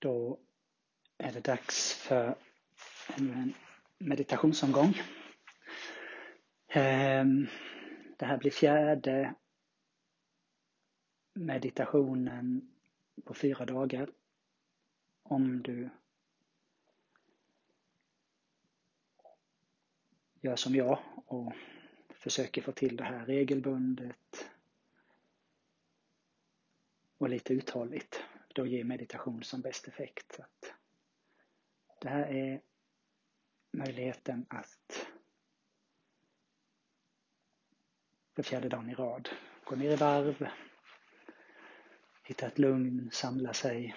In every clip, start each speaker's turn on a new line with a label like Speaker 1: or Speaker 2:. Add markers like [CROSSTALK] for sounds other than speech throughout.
Speaker 1: Då är det dags för en meditationsomgång. Ehm, det här blir fjärde meditationen på fyra dagar. Om du gör som jag och försöker få till det här regelbundet och lite uthålligt då ger meditation som bäst effekt. Så att det här är möjligheten att för fjärde dagen i rad gå ner i varv, hitta ett lugn, samla sig.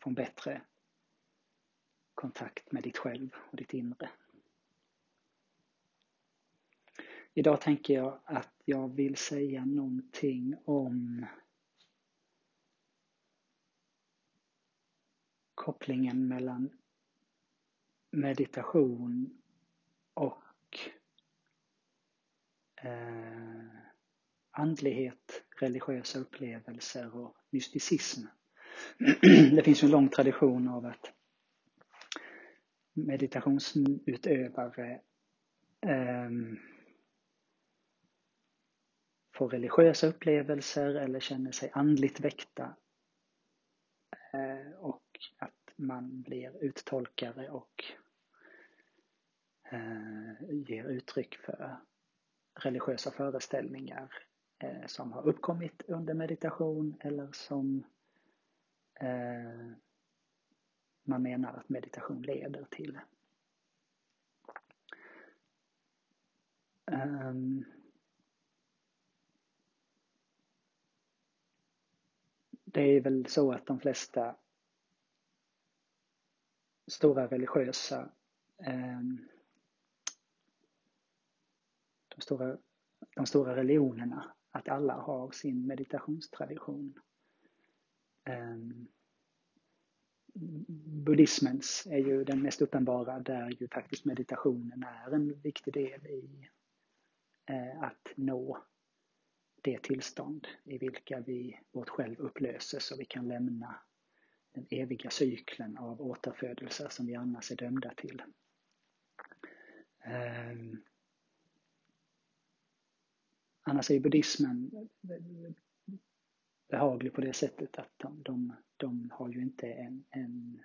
Speaker 1: Få en bättre kontakt med ditt själv och ditt inre. Idag tänker jag att jag vill säga någonting om kopplingen mellan meditation och eh, andlighet, religiösa upplevelser och mysticism. [CLEARS THROAT] Det finns ju en lång tradition av att meditationsutövare eh, får religiösa upplevelser eller känner sig andligt väckta. Eh, och att man blir uttolkare och eh, ger uttryck för religiösa föreställningar eh, som har uppkommit under meditation eller som man menar att meditation leder till. Ehm, det är väl så att de flesta stora religiösa ehm, de stora, de stora religionerna, att alla har sin meditationstradition. Ehm, buddhismens är ju den mest uppenbara där ju faktiskt meditationen är en viktig del i eh, att nå det tillstånd i vilka vi, vårt själv upplöses och vi kan lämna den eviga cykeln av återfödelser som vi annars är dömda till. Um, annars är buddhismen behaglig på det sättet att de, de, de har ju inte en, en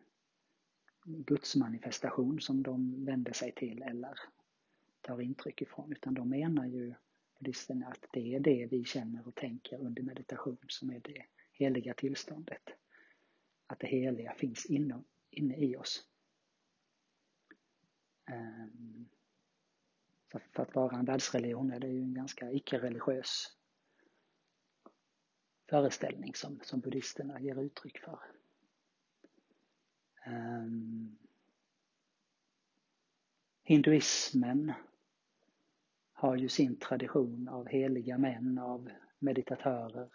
Speaker 1: gudsmanifestation som de vänder sig till eller tar intryck ifrån utan de menar ju buddhisterna att det är det vi känner och tänker under meditation som är det heliga tillståndet. Att det heliga finns inom, inne i oss. Um, för att vara en världsreligion är det ju en ganska icke-religiös föreställning som, som buddhisterna ger uttryck för. Um, hinduismen har ju sin tradition av heliga män, av meditatörer.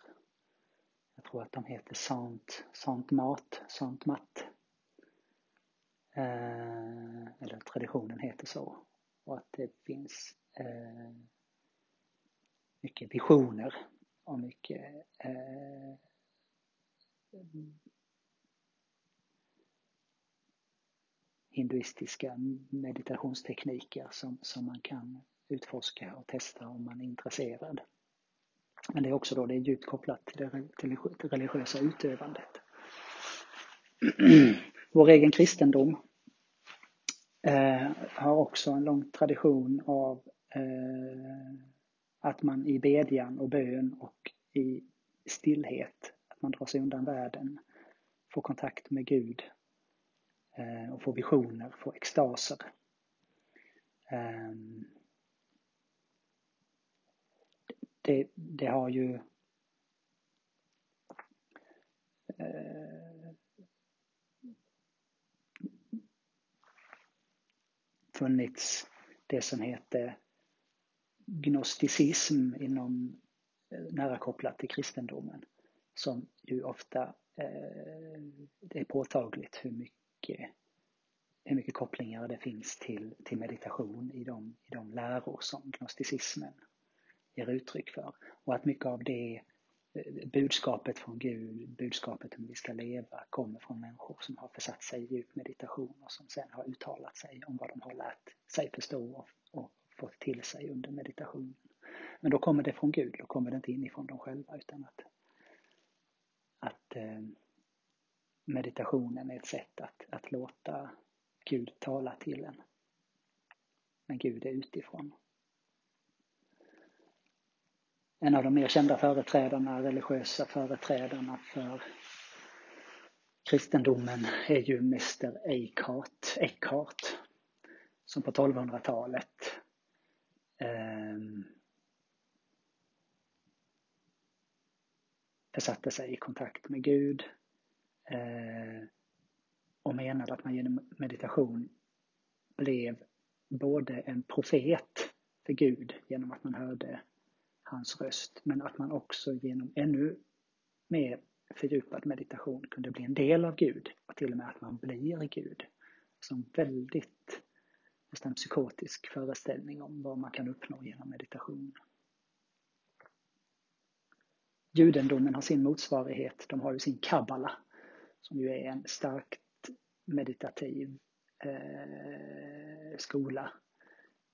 Speaker 1: Jag tror att de heter Sant, Sant Mat, Sant Matt. Eh, eller traditionen heter så. Och att det finns eh, mycket visioner och mycket eh, hinduistiska meditationstekniker som, som man kan utforska och testa om man är intresserad. Men det är också då det är djupt kopplat till det, till det religiösa utövandet. [CLEARS THROAT] Vår egen kristendom eh, har också en lång tradition av eh, att man i bedjan och bön och i stillhet, att man drar sig undan världen, får kontakt med Gud eh, och får visioner, får extaser. Ehm, Um, det, det har ju eh, funnits det som heter gnosticism inom eh, nära kopplat till kristendomen som ju ofta eh, det är påtagligt hur mycket, hur mycket kopplingar det finns till, till meditation i de, i de läror som gnosticismen ger uttryck för. Och att mycket av det eh, budskapet från Gud, budskapet om vi ska leva kommer från människor som har försatt sig i djup meditation och som sen har uttalat sig om vad de har lärt sig förstå och, fått till sig under meditationen. Men då kommer det från Gud, då kommer det inte inifrån dem själva utan att, att eh, meditationen är ett sätt att, att låta Gud tala till en. Men Gud är utifrån. En av de mer kända företrädarna, religiösa företrädarna för kristendomen är ju Mr Eckhart, Eckhart som på 1200-talet eh, försatte sig i kontakt med Gud eh, och menade att man genom meditation blev både en profet för Gud genom att man hörde hans röst, men att man också genom ännu mer fördjupad meditation kunde bli en del av Gud och till och med att man blir Gud. Som väldigt nästan psykotisk föreställning om vad man kan uppnå genom meditation. Judendomen har sin motsvarighet, de har ju sin kabbala som ju är en starkt meditativ eh, skola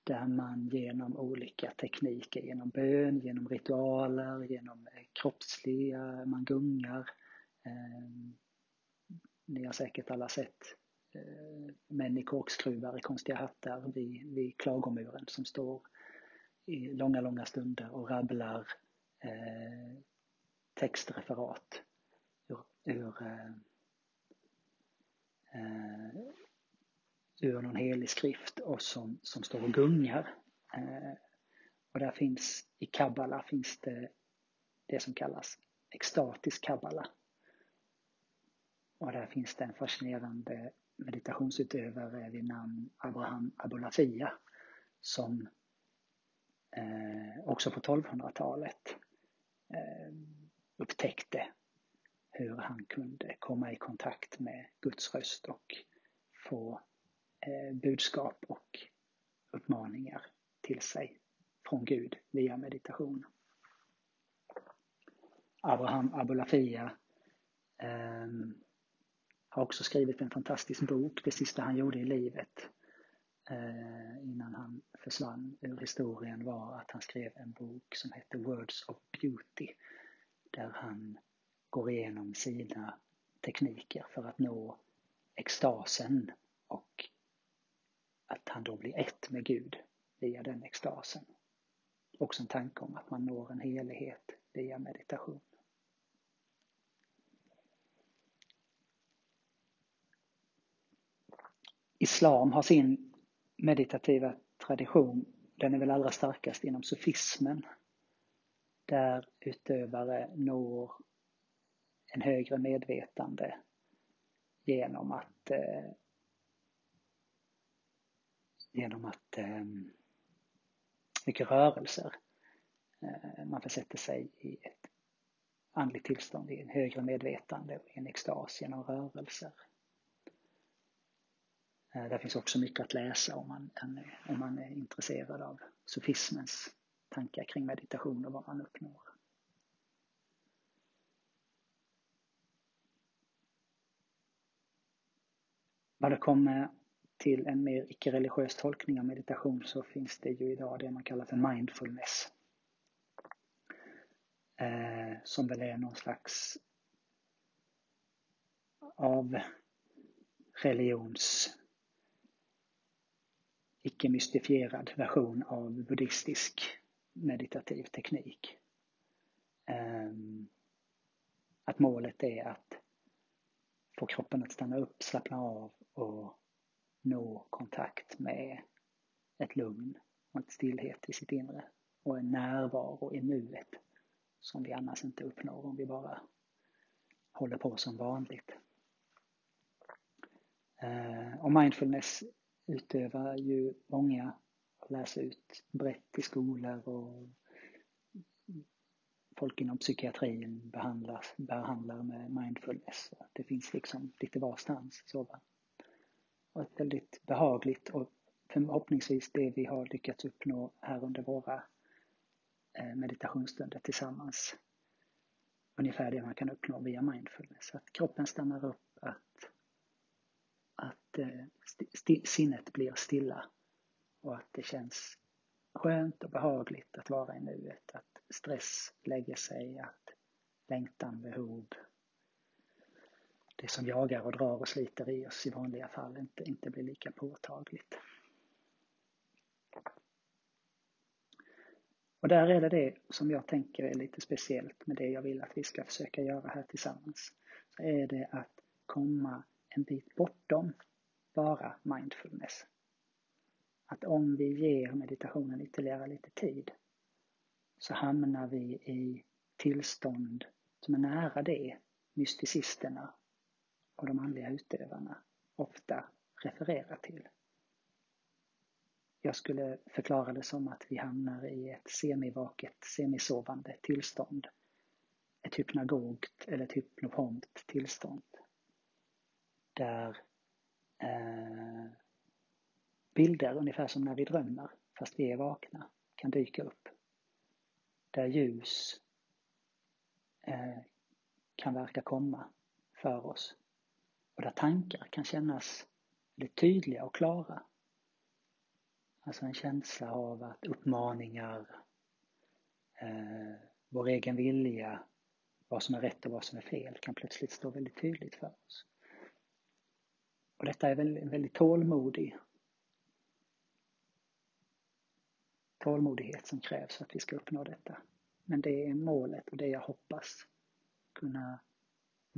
Speaker 1: där man genom olika tekniker, genom bön, genom ritualer, genom eh, kroppsliga, man gungar. Eh, ni har säkert alla sett eh, män i korkskruvar i konstiga hattar vid, vid klagomuren som står i långa, långa stunder och rabblar eh, textreferat ur, ur, eh, eh ur någon helig skrift och som, som står och gungar. Eh, och där finns, i kabbala finns det det som kallas extatisk kabbala. Och där finns det en fascinerande meditationsutövare vid namn Abraham Abulafia som eh, också på 1200-talet eh, upptäckte hur han kunde komma i kontakt med Guds röst och få Eh, budskap och uppmaningar till sig från Gud via meditation. Abraham Abulafia eh, har också skrivit en fantastisk bok, det sista han gjorde i livet eh, innan han försvann ur historien var att han skrev en bok som heter Words of Beauty där han går igenom sina tekniker för att nå extasen och att han då blir ett med Gud via den extasen. Också en tanke om att man når en helighet via meditation. Islam har sin meditativa tradition, den är väl allra starkast inom sufismen, där utövare når en högre medvetande genom att eh, genom att eh, mycket rörelser. Eh, man försätter sig i ett andligt tillstånd, i en högre medvetande i en extas genom rörelser. Eh, där finns också mycket att läsa om man, om man är intresserad av sofismens tankar kring meditation och vad man uppnår. Vad det kommer till en mer icke-religiös tolkning av meditation så finns det ju idag det man kallar för mindfulness. Eh, som väl är någon slags av religions icke-mystifierad version av buddhistisk meditativ teknik. Eh, att målet är att få kroppen att stanna upp, slappna av och nå kontakt med ett lugn och ett stillhet i sitt inre och en närvaro i nuet som vi annars inte uppnår om vi bara håller på som vanligt. Eh, och mindfulness utövar ju många och läser ut brett i skolor och folk inom psykiatrin behandlar, behandlar med mindfulness. Det finns liksom lite varstans. Så va? Och ett väldigt behagligt och förhoppningsvis det vi har lyckats uppnå här under våra eh, meditationsstunder tillsammans. ungefär det man kan uppnå via mindfulness. Att kroppen stannar upp, att, att eh, st sinnet blir stilla och att det känns skönt och behagligt att vara i nuet. Att stress lägger sig, att längtan, behov, det som jagar och drar och sliter i oss i vanliga fall inte, inte blir lika påtagligt. Och där är det det som jag tänker är lite speciellt med det jag vill att vi ska försöka göra här tillsammans. Så är det att komma en bit bortom bara mindfulness. Att om vi ger meditationen ytterligare lite tid så hamnar vi i tillstånd som är nära det mysticisterna och de andliga utövarna ofta refererar till. Jag skulle förklara det som att vi hamnar i ett semivaket, semisovande tillstånd. Ett hypnagogt eller ett hypnopomt tillstånd. Där eh, bilder, ungefär som när vi drömmer, fast vi är vakna, kan dyka upp. Där ljus eh, kan verka komma för oss. Och där tankar kan kännas väldigt tydliga och klara. Alltså en känsla av att uppmaningar, eh, vår egen vilja, vad som är rätt och vad som är fel kan plötsligt stå väldigt tydligt för oss. Och detta är väl en väldigt tålmodig tålmodighet som krävs för att vi ska uppnå detta. Men det är målet och det jag hoppas kunna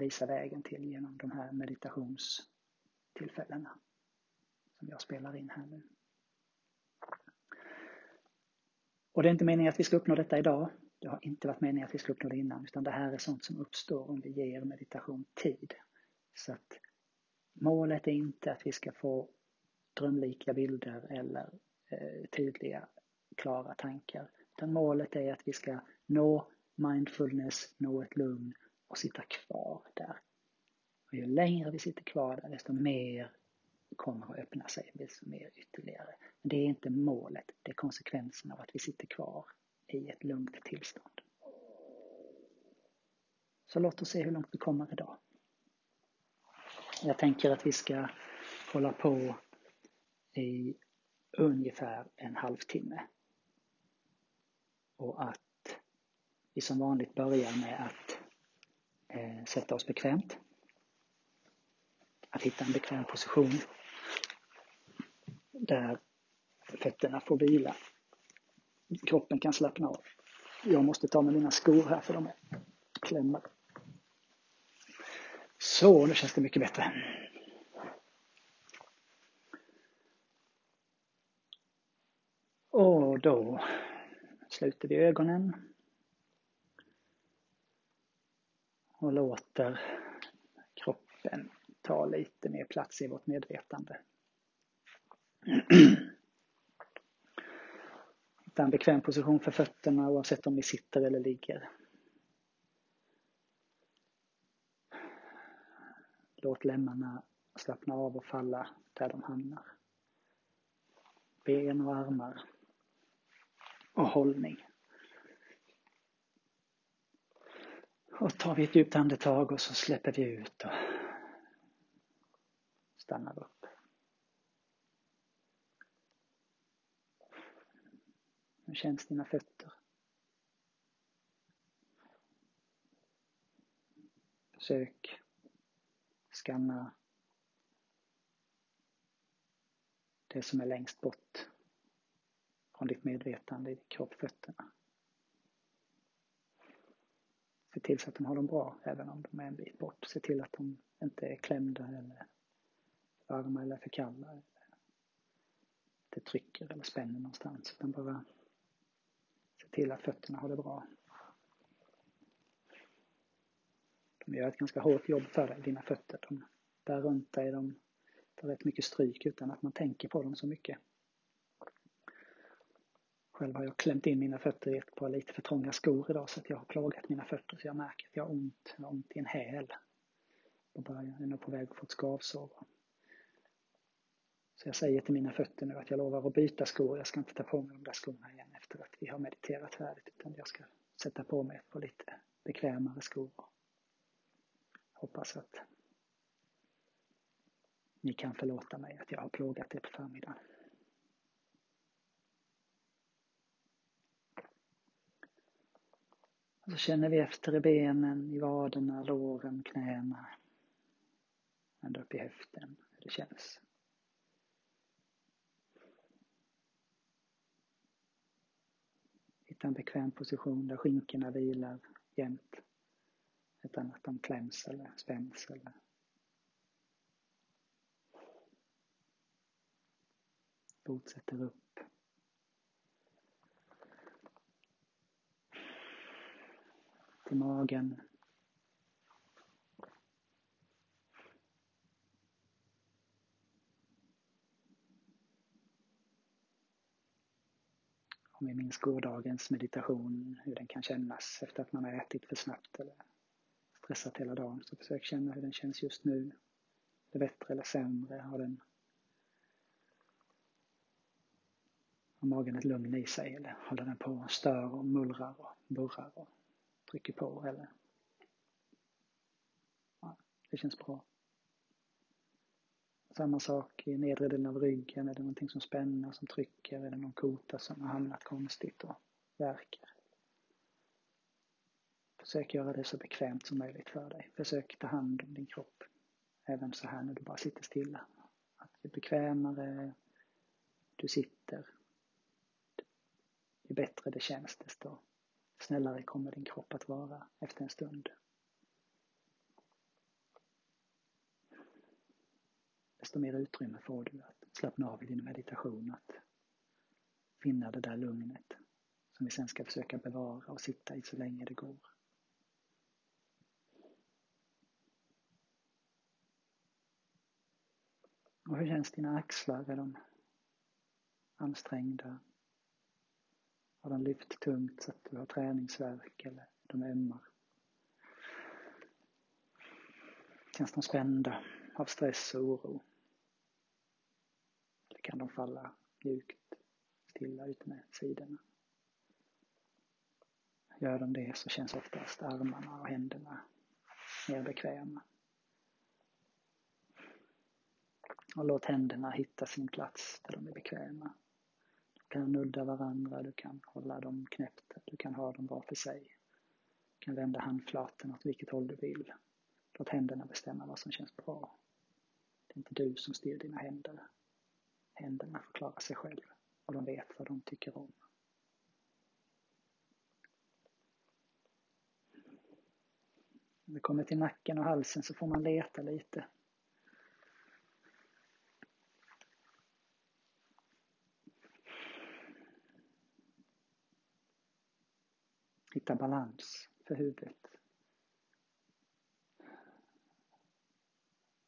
Speaker 1: visa vägen till genom de här meditationstillfällena som jag spelar in här nu. Och det är inte meningen att vi ska uppnå detta idag. Det har inte varit meningen att vi ska uppnå det innan, utan det här är sånt som uppstår om vi ger meditation tid. Så att målet är inte att vi ska få drömlika bilder eller eh, tydliga, klara tankar. Utan målet är att vi ska nå mindfulness, nå ett lugn och sitta kvar där. Och ju längre vi sitter kvar där, desto mer kommer att öppna sig, desto mer ytterligare. Men det är inte målet, det är konsekvensen av att vi sitter kvar i ett lugnt tillstånd. Så låt oss se hur långt vi kommer idag. Jag tänker att vi ska hålla på i ungefär en halvtimme. Och att vi som vanligt börjar med att eh, sätta oss bekvämt. Att hitta en bekväm position där fötterna får vila. Kroppen kan slappna av. Jag måste ta med mina skor här för de är klämda. Så, nu känns det mycket bättre. Och då sluter vi ögonen och låter kroppen ta lite mer plats i vårt medvetande. [CLEARS THROAT] Hitta en bekväm position för fötterna oavsett om vi sitter eller ligger. Låt lemmarna slappna av och falla där de hamnar. Ben och armar och hållning. Och tar vi ett djupt andetag och så släpper vi ut och stannar upp. Hur känns dina fötter? Sök, skanna det som är längst bort från ditt medvetande i kroppfötterna. fötterna. Se till så att de har dem bra även om de är en bit bort. Se till att de inte är klämda eller varma eller för kalla. Eller det trycker eller spänner någonstans. Utan bara se till att fötterna har det bra. De gör ett ganska hårt jobb för dig, dina fötter. De bär runt dig, de tar rätt mycket stryk utan att man tänker på dem så mycket. Själv har jag klämt in mina fötter i ett par lite för trånga skor idag så att jag har plågat mina fötter så jag märker att jag har ont, jag har ont i en häl. Och börjar, jag är nog på väg att få ett skavsår. Så jag säger till mina fötter nu att jag lovar att byta skor. Jag ska inte ta på mig de där skorna igen efter att vi har mediterat färdigt utan jag ska sätta på mig ett par lite bekvämare skor. Hoppas att ni kan förlåta mig att jag har plågat er på förmiddagen. Så känner vi efter i benen, i vaderna, låren, knäna. Ända upp i höften, hur det känns. Hitta en bekväm position där skinkorna vilar jämnt utan att de kläms eller spänns eller fortsätter upp. Till magen. Om vi minns gårdagens meditation, hur den kan kännas efter att man har ätit för snabbt eller stressat hela dagen. Så försök känna hur den känns just nu. Är det bättre eller sämre? Har den Har magen ett lugn i sig eller håller den på och stör och mullrar och burrar och trycker på eller? Ja, det känns bra. Samma sak i nedre delen av ryggen. Är det någonting som spänner, som trycker? Är det någon kota som har hamnat konstigt och verkar? Försök göra det så bekvämt som möjligt för dig. Försök ta hand om din kropp. Även så här när du bara sitter stilla. Att ju bekvämare du sitter, ju bättre det känns desto snällare kommer din kropp att vara efter en stund. Desto mer utrymme får du att slappna av i din meditation, att finna det där lugnet som vi sen ska försöka bevara och sitta i så länge det går. Och hur känns dina axlar? Är de ansträngda? Har den lyft tungt så att du har träningsvärk eller de ömmar? Känns de spända av stress och oro? Eller kan de falla mjukt, stilla ut med sidorna? Gör de det så känns oftast armarna och händerna mer bekväma. Och låt händerna hitta sin plats där de är bekväma kan nudda varandra, du kan hålla dem knäppta, du kan ha dem var för sig. Du kan vända handflaten åt vilket håll du vill. Låt händerna bestämma vad som känns bra. Det är inte du som styr dina händer. Händerna får klara sig själv och de vet vad de tycker om. När vi kommer till nacken och halsen så får man leta lite. Hitta balans för huvudet.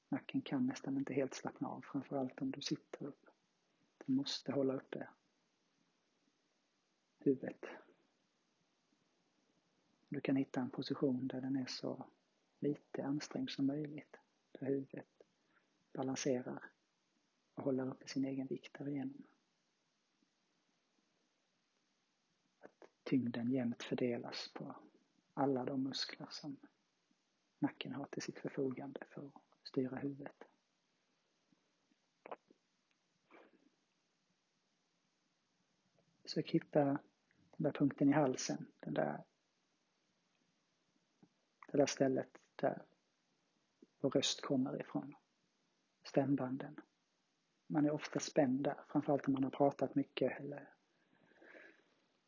Speaker 1: Nacken kan nästan inte helt slappna av, framförallt om du sitter upp. Du måste hålla uppe huvudet. Du kan hitta en position där den är så lite ansträngd som möjligt. Där huvudet balanserar och håller uppe sin egen vikt därigenom. Tyngden jämnt fördelas på alla de muskler som nacken har till sitt förfogande för att styra huvudet. Försök hitta den där punkten i halsen, den där, det där stället där vår röst kommer ifrån. Stämbanden. Man är ofta spänd där, framförallt om man har pratat mycket eller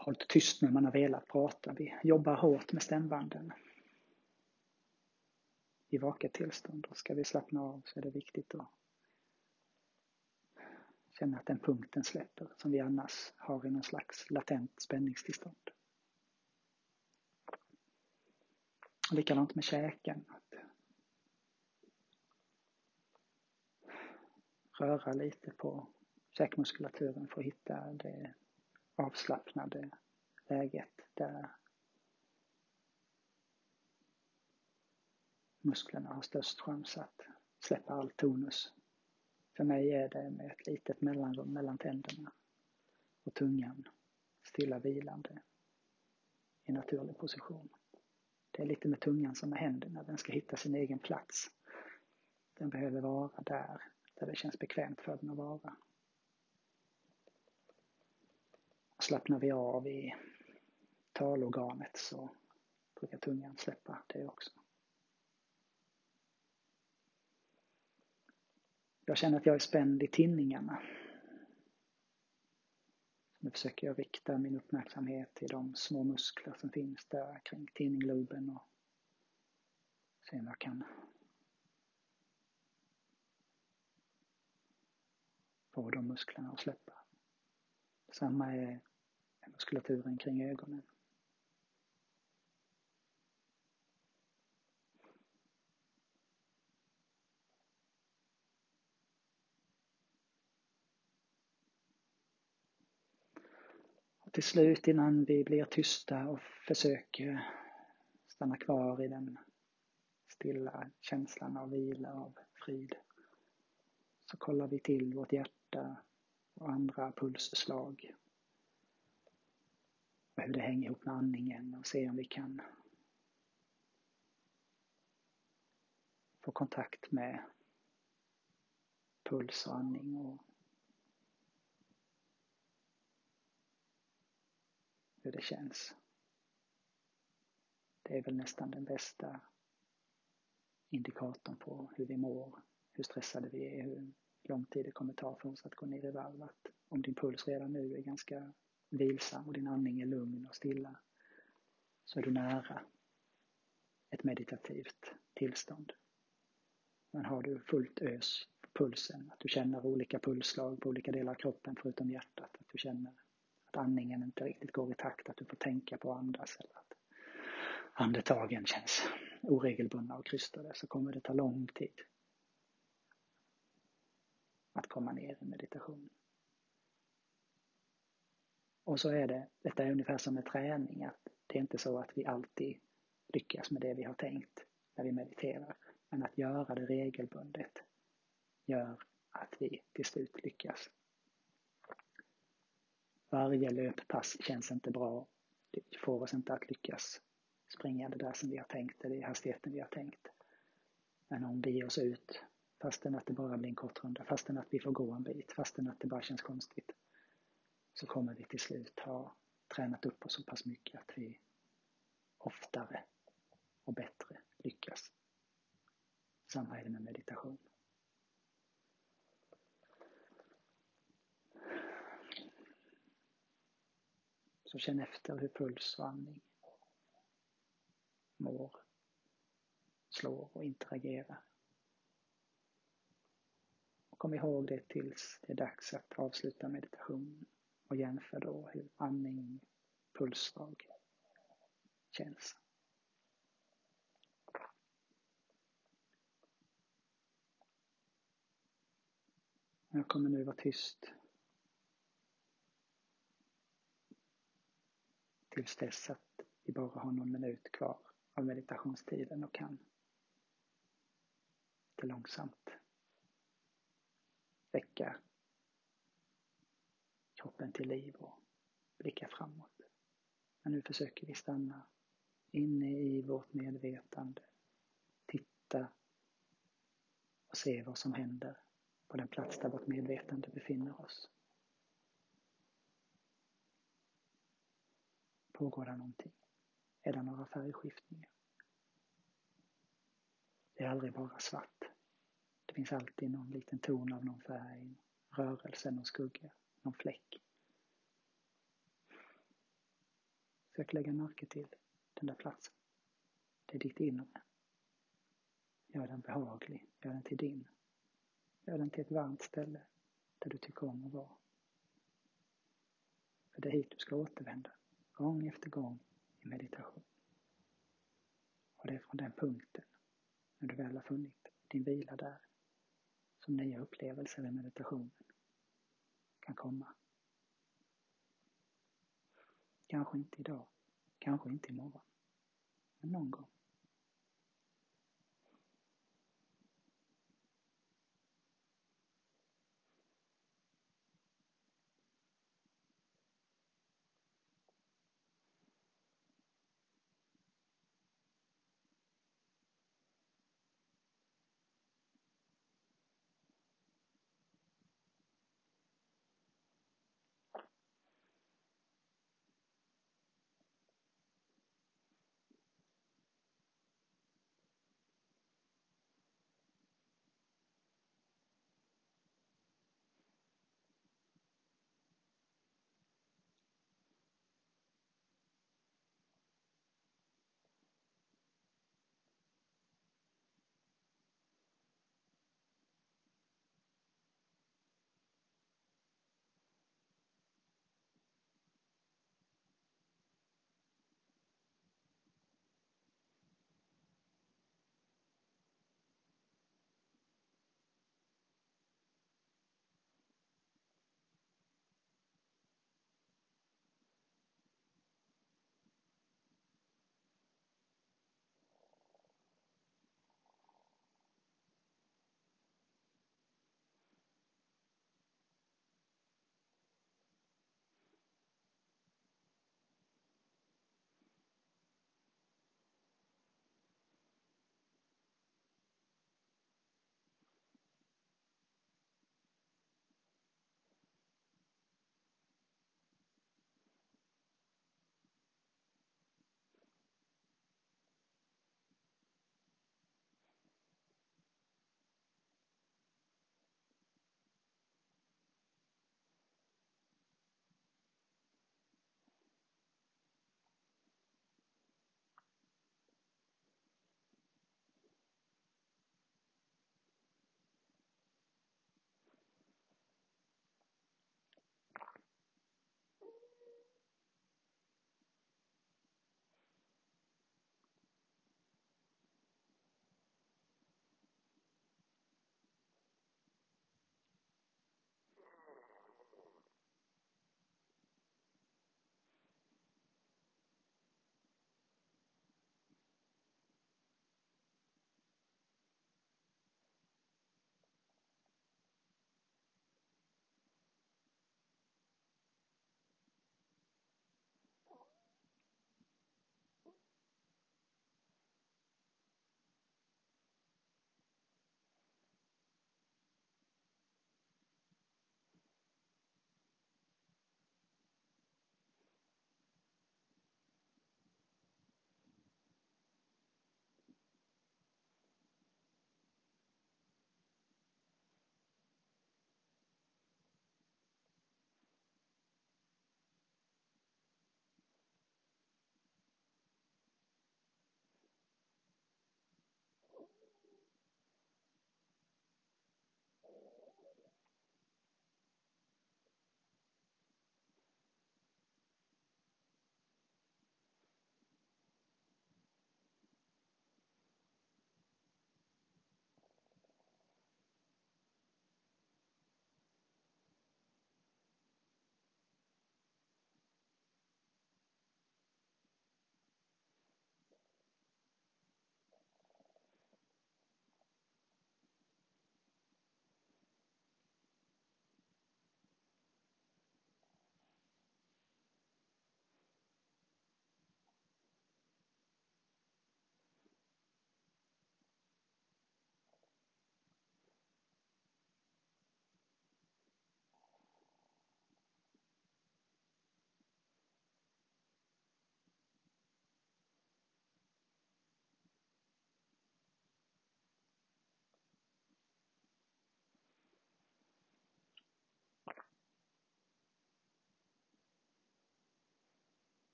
Speaker 1: hållit tyst när man har velat prata. Vi jobbar hårt med stämbanden. I vaket tillstånd och ska vi slappna av så är det viktigt att känna att den punkten släpper som vi annars har i någon slags latent spänningstillstånd. Likadant med käken. Att röra lite på käkmuskulaturen för att hitta det avslappnade läget där musklerna har störst chans att släppa all tonus. För mig är det med ett litet mellanrum mellan tänderna och tungan stilla vilande i naturlig position. Det är lite med tungan som med händerna, den ska hitta sin egen plats. Den behöver vara där, där det känns bekvämt för den att vara. Och slappnar vi av i talorganet så brukar tungan släppa det också. Jag känner att jag är spänd i tinningarna. Nu försöker jag rikta min uppmärksamhet till de små muskler som finns där kring tinningloben och se om jag kan få de musklerna att släppa. Samma är muskulaturen kring ögonen. Och till slut innan vi blir tysta och försöker stanna kvar i den stilla känslan av vila, av frid, så kollar vi till vårt hjärta och andra pulsslag. Och hur det hänger ihop med andningen och se om vi kan få kontakt med puls och andning och hur det känns. Det är väl nästan den bästa indikatorn på hur vi mår, hur stressade vi är, hur lång tid det kommer ta för oss att gå ner i varv. Att om din puls redan nu är ganska vilsam och din andning är lugn och stilla så är du nära ett meditativt tillstånd. Men har du fullt ös på pulsen, att du känner olika pulsslag på olika delar av kroppen förutom hjärtat, att du känner att andningen inte riktigt går i takt, att du får tänka på att andas eller att andetagen känns oregelbundna och krystade så kommer det ta lång tid att komma ner i meditation. Och så är det, detta är ungefär som med träning, att det är inte så att vi alltid lyckas med det vi har tänkt när vi mediterar. Men att göra det regelbundet gör att vi till slut lyckas. Varje löppass känns inte bra. Det får oss inte att lyckas springa det där som vi har tänkt, eller i hastigheten vi har tänkt. Men om vi ger oss ut, fastän att det bara blir en kort runda, fastän att vi får gå en bit, fastän att det bara känns konstigt, så kommer vi till slut ha tränat upp oss så pass mycket att vi oftare och bättre lyckas. Samma är det med meditation. Så känn efter hur puls och andning mår, slår och interagerar. Och kom ihåg det tills det är dags att avsluta meditationen och jämför då hur andning, pulsslag känns. Jag kommer nu vara tyst tills dess att vi bara har någon minut kvar av meditationstiden och kan lite långsamt väcka kroppen till liv och blicka framåt. Men nu försöker vi stanna inne i vårt medvetande, titta och se vad som händer på den plats där vårt medvetande befinner oss. Pågår det någonting? Är det några färgskiftningar? Det är aldrig bara svart. Det finns alltid någon liten ton av någon färg, rörelse, någon skugga, någon fläck. Försök lägga märke till den där platsen. Det är ditt inre. Gör den behaglig, gör den till din. Gör den till ett varmt ställe där du tycker om att vara. För det är hit du ska återvända gång efter gång i meditation. Och det är från den punkten, när du väl har funnit din vila där, som nya upplevelser i meditationen kan komma. Kanske inte idag, kanske inte imorgon, men någon gång.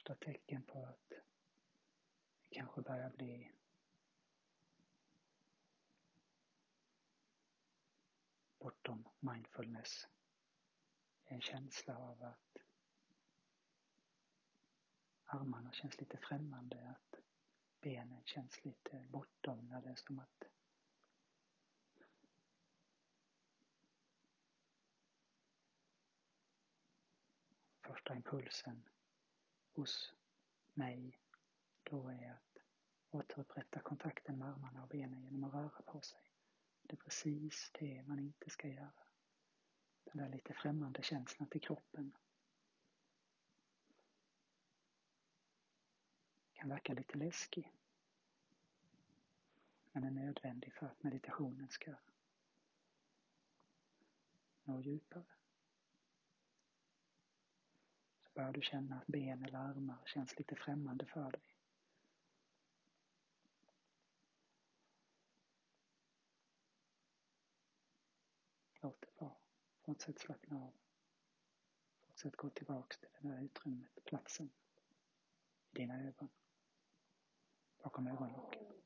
Speaker 1: Första tecken på att det kanske börjar bli bortom mindfulness. En känsla av att armarna känns lite främmande, att benen känns lite bortom när det är som att första impulsen hos mig då är att återupprätta kontakten med armarna och benen genom att röra på sig. Det är precis det man inte ska göra. Den där lite främmande känslan till kroppen kan verka lite läskig. Men är nödvändig för att meditationen ska nå djupare. Så börjar du känna att ben eller armar känns lite främmande för dig. Låt det vara. Fortsätt slappna av. Fortsätt gå tillbaks till det där utrymmet, platsen i dina ögon bakom ögonlocken.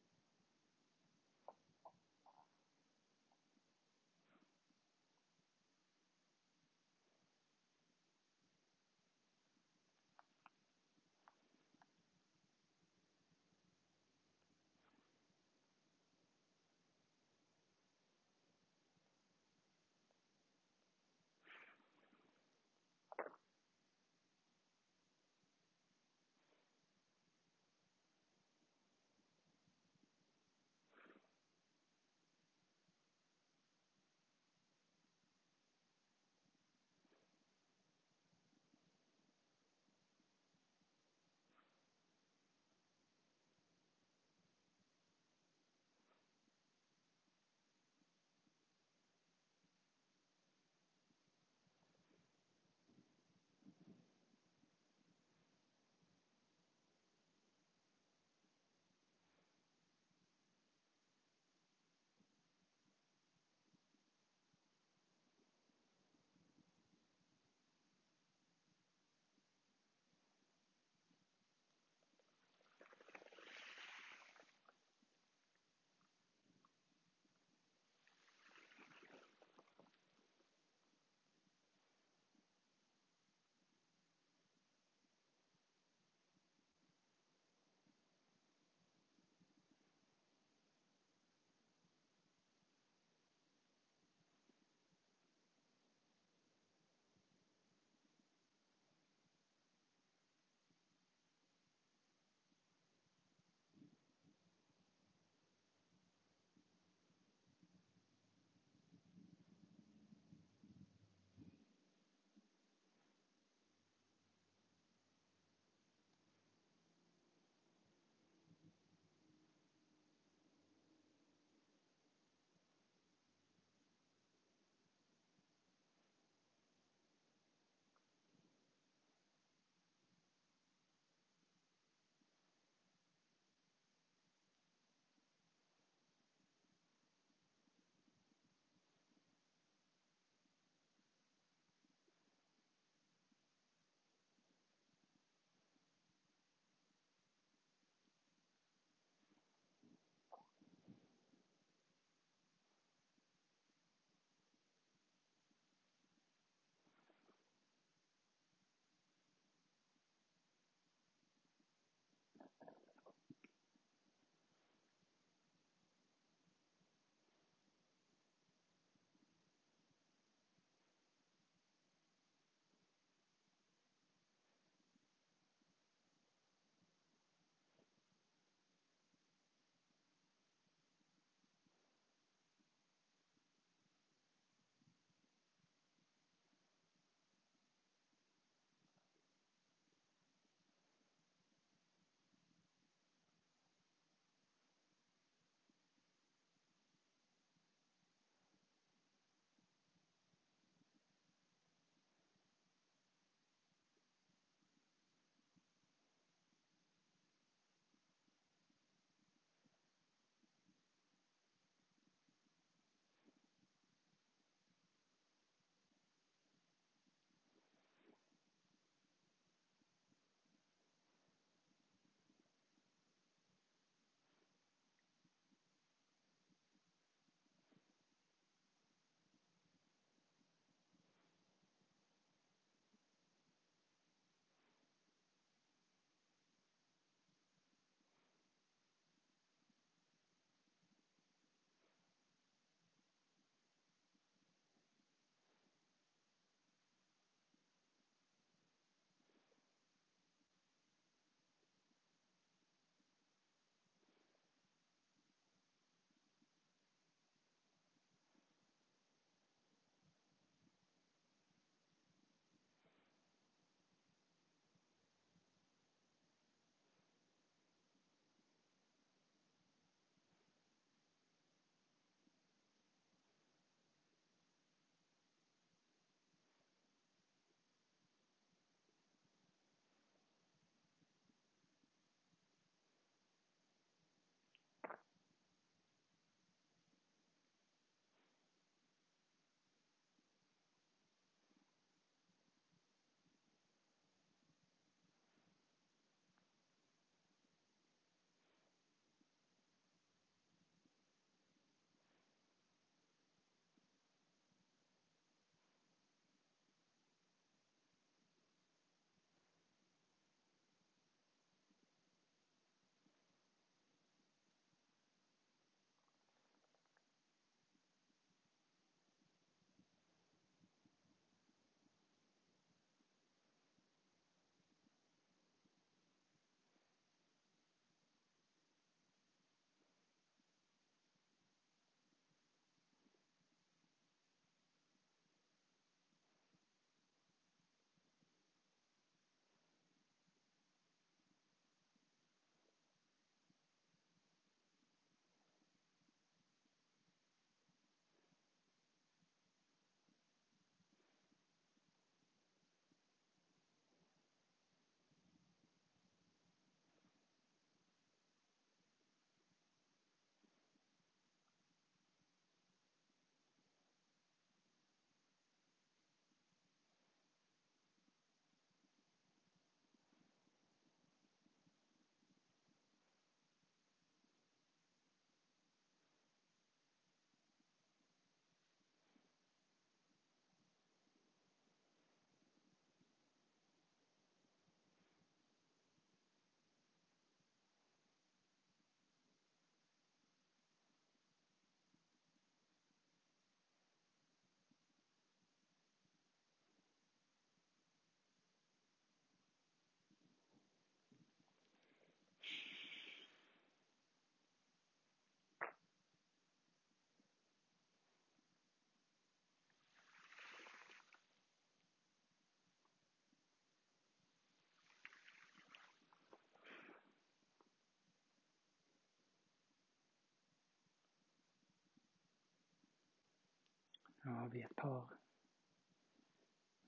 Speaker 1: Nu har vi ett par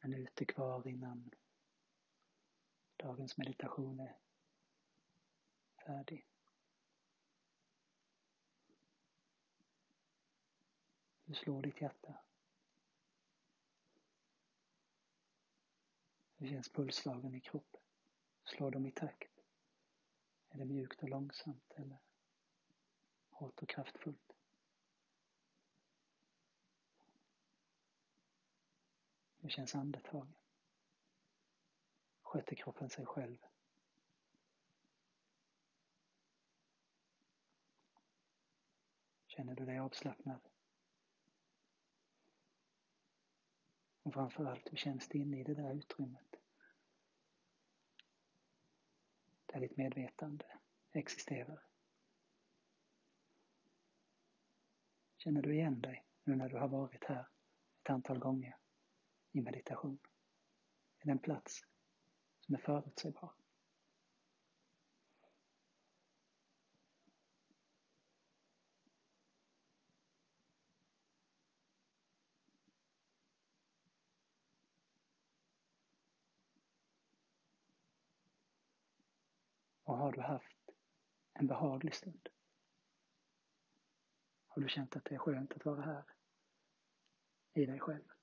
Speaker 1: minuter kvar innan dagens meditation är färdig. Hur slår ditt hjärta? Hur känns pulsslagen i kroppen? Slår de i takt? Är det mjukt och långsamt eller hårt och kraftfullt? Hur känns andetagen? Sköter kroppen sig själv? Känner du dig avslappnad? Och framförallt, hur känns det inne i det där utrymmet? Där ditt medvetande existerar. Känner du igen dig nu när du har varit här ett antal gånger i meditation? Är det en plats som är förutsägbar? Och har du haft en behaglig stund? Har du känt att det är skönt att vara här i dig själv?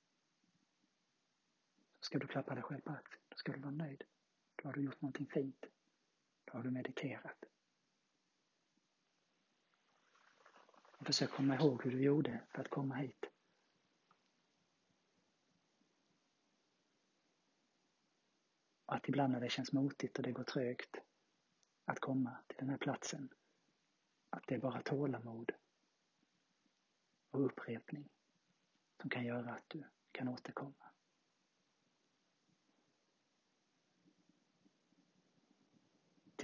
Speaker 1: Ska du klappa dig själv på axeln. Då ska du vara nöjd. Då har du gjort någonting fint. Då har du mediterat. Och försök komma ihåg hur du gjorde för att komma hit. Och att ibland när det känns motigt och det går trögt att komma till den här platsen. Att det är bara tålamod och upprepning som kan göra att du kan återkomma.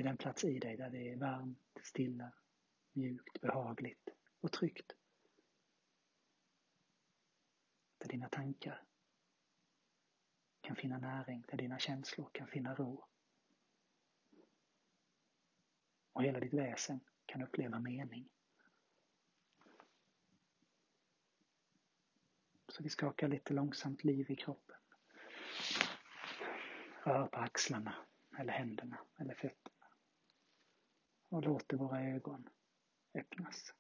Speaker 1: Till den plats i dig där det är varmt, stilla, mjukt, behagligt och tryggt. Där dina tankar kan finna näring, där dina känslor kan finna ro och hela ditt väsen kan uppleva mening. Så vi skakar lite långsamt liv i kroppen. Rör på axlarna eller händerna eller fötterna. Och låter våra ögon öppnas.